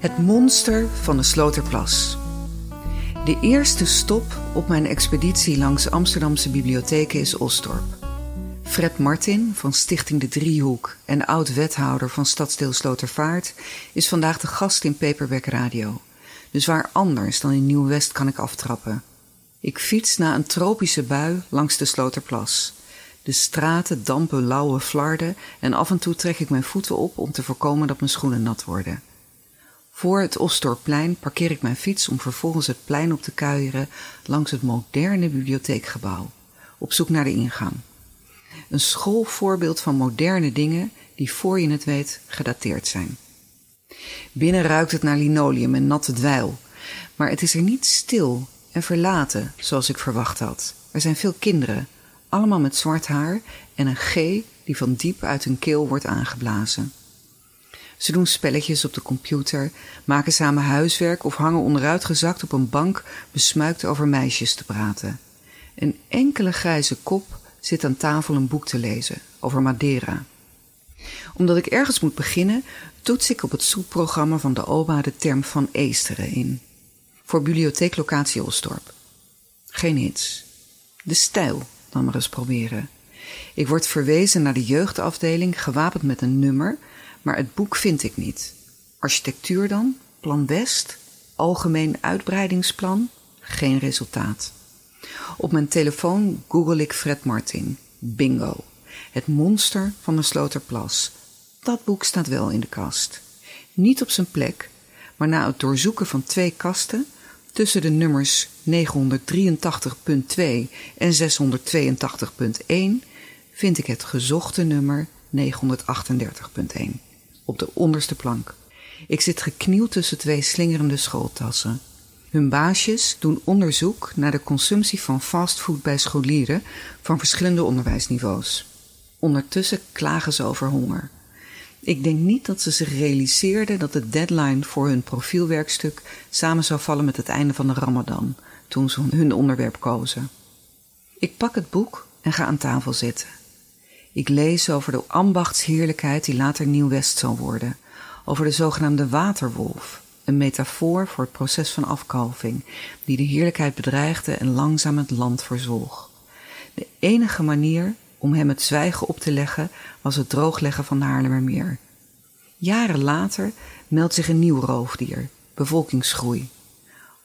Het monster van de Sloterplas. De eerste stop op mijn expeditie langs Amsterdamse bibliotheken is Osdorp. Fred Martin van Stichting De Driehoek en oud-wethouder van Stadsdeel Slotervaart is vandaag de gast in Paperback Radio. Dus waar anders dan in Nieuw-West kan ik aftrappen. Ik fiets na een tropische bui langs de Sloterplas. De straten dampen lauwe flarden en af en toe trek ik mijn voeten op om te voorkomen dat mijn schoenen nat worden. Voor het Osdorpplein parkeer ik mijn fiets om vervolgens het plein op te kuieren langs het moderne bibliotheekgebouw, op zoek naar de ingang. Een schoolvoorbeeld van moderne dingen die voor je het weet gedateerd zijn. Binnen ruikt het naar linoleum en natte dweil, maar het is er niet stil en verlaten zoals ik verwacht had. Er zijn veel kinderen, allemaal met zwart haar en een G die van diep uit hun keel wordt aangeblazen. Ze doen spelletjes op de computer, maken samen huiswerk of hangen onderuitgezakt op een bank besmuikt over meisjes te praten. Een enkele grijze kop zit aan tafel een boek te lezen over Madeira. Omdat ik ergens moet beginnen, toets ik op het zoekprogramma van de OBA de term van Eesteren in. Voor bibliotheeklocatie Osdorp. Geen hits. De stijl dan maar eens proberen. Ik word verwezen naar de jeugdafdeling, gewapend met een nummer, maar het boek vind ik niet. Architectuur dan? Plan West? Algemeen uitbreidingsplan? Geen resultaat. Op mijn telefoon google ik Fred Martin. Bingo. Het monster van de Sloterplas. Dat boek staat wel in de kast. Niet op zijn plek, maar na het doorzoeken van twee kasten tussen de nummers 983.2 en 682.1 vind ik het gezochte nummer 938.1 op de onderste plank. Ik zit geknield tussen twee slingerende schooltassen. Hun baasjes doen onderzoek naar de consumptie van fastfood bij scholieren van verschillende onderwijsniveaus. Ondertussen klagen ze over honger. Ik denk niet dat ze zich realiseerden dat de deadline voor hun profielwerkstuk samen zou vallen met het einde van de Ramadan, toen ze hun onderwerp kozen. Ik pak het boek en ga aan tafel zitten. Ik lees over de ambachtsheerlijkheid die later Nieuw-West zal worden, over de zogenaamde waterwolf, een metafoor voor het proces van afkalving, die de heerlijkheid bedreigde en langzaam het land verzwolg. De enige manier om hem het zwijgen op te leggen was het droogleggen van de Haarlemmermeer. Jaren later meldt zich een nieuw roofdier, bevolkingsgroei.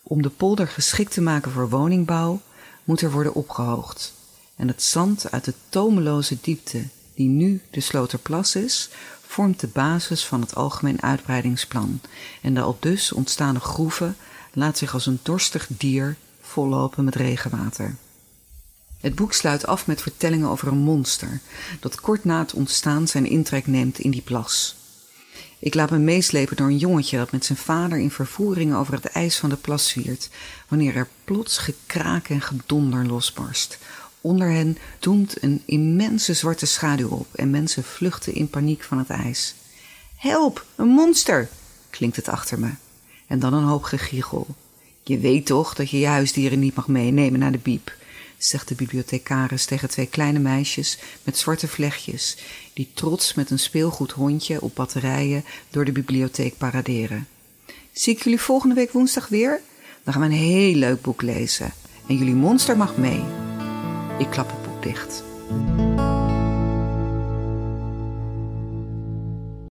Om de polder geschikt te maken voor woningbouw moet er worden opgehoogd en het zand uit de tomeloze diepte die nu de Sloterplas is, vormt de basis van het algemeen uitbreidingsplan en de al dus ontstaande groeven laat zich als een dorstig dier vollopen met regenwater. Het boek sluit af met vertellingen over een monster dat kort na het ontstaan zijn intrek neemt in die plas. Ik laat me meeslepen door een jongetje dat met zijn vader in vervoering over het ijs van de plas zwiert, wanneer er plots gekraak en gedonder losbarst, Onder hen doemt een immense zwarte schaduw op en mensen vluchten in paniek van het ijs. Help, een monster! klinkt het achter me. En dan een hoop gegiegel. Je weet toch dat je je huisdieren niet mag meenemen naar de biep, zegt de bibliothecaris tegen twee kleine meisjes met zwarte vlechtjes, die trots met een speelgoedhondje op batterijen door de bibliotheek paraderen. Zie ik jullie volgende week woensdag weer? Dan gaan we een heel leuk boek lezen. En jullie monster mag mee. Ik klap het boek dicht.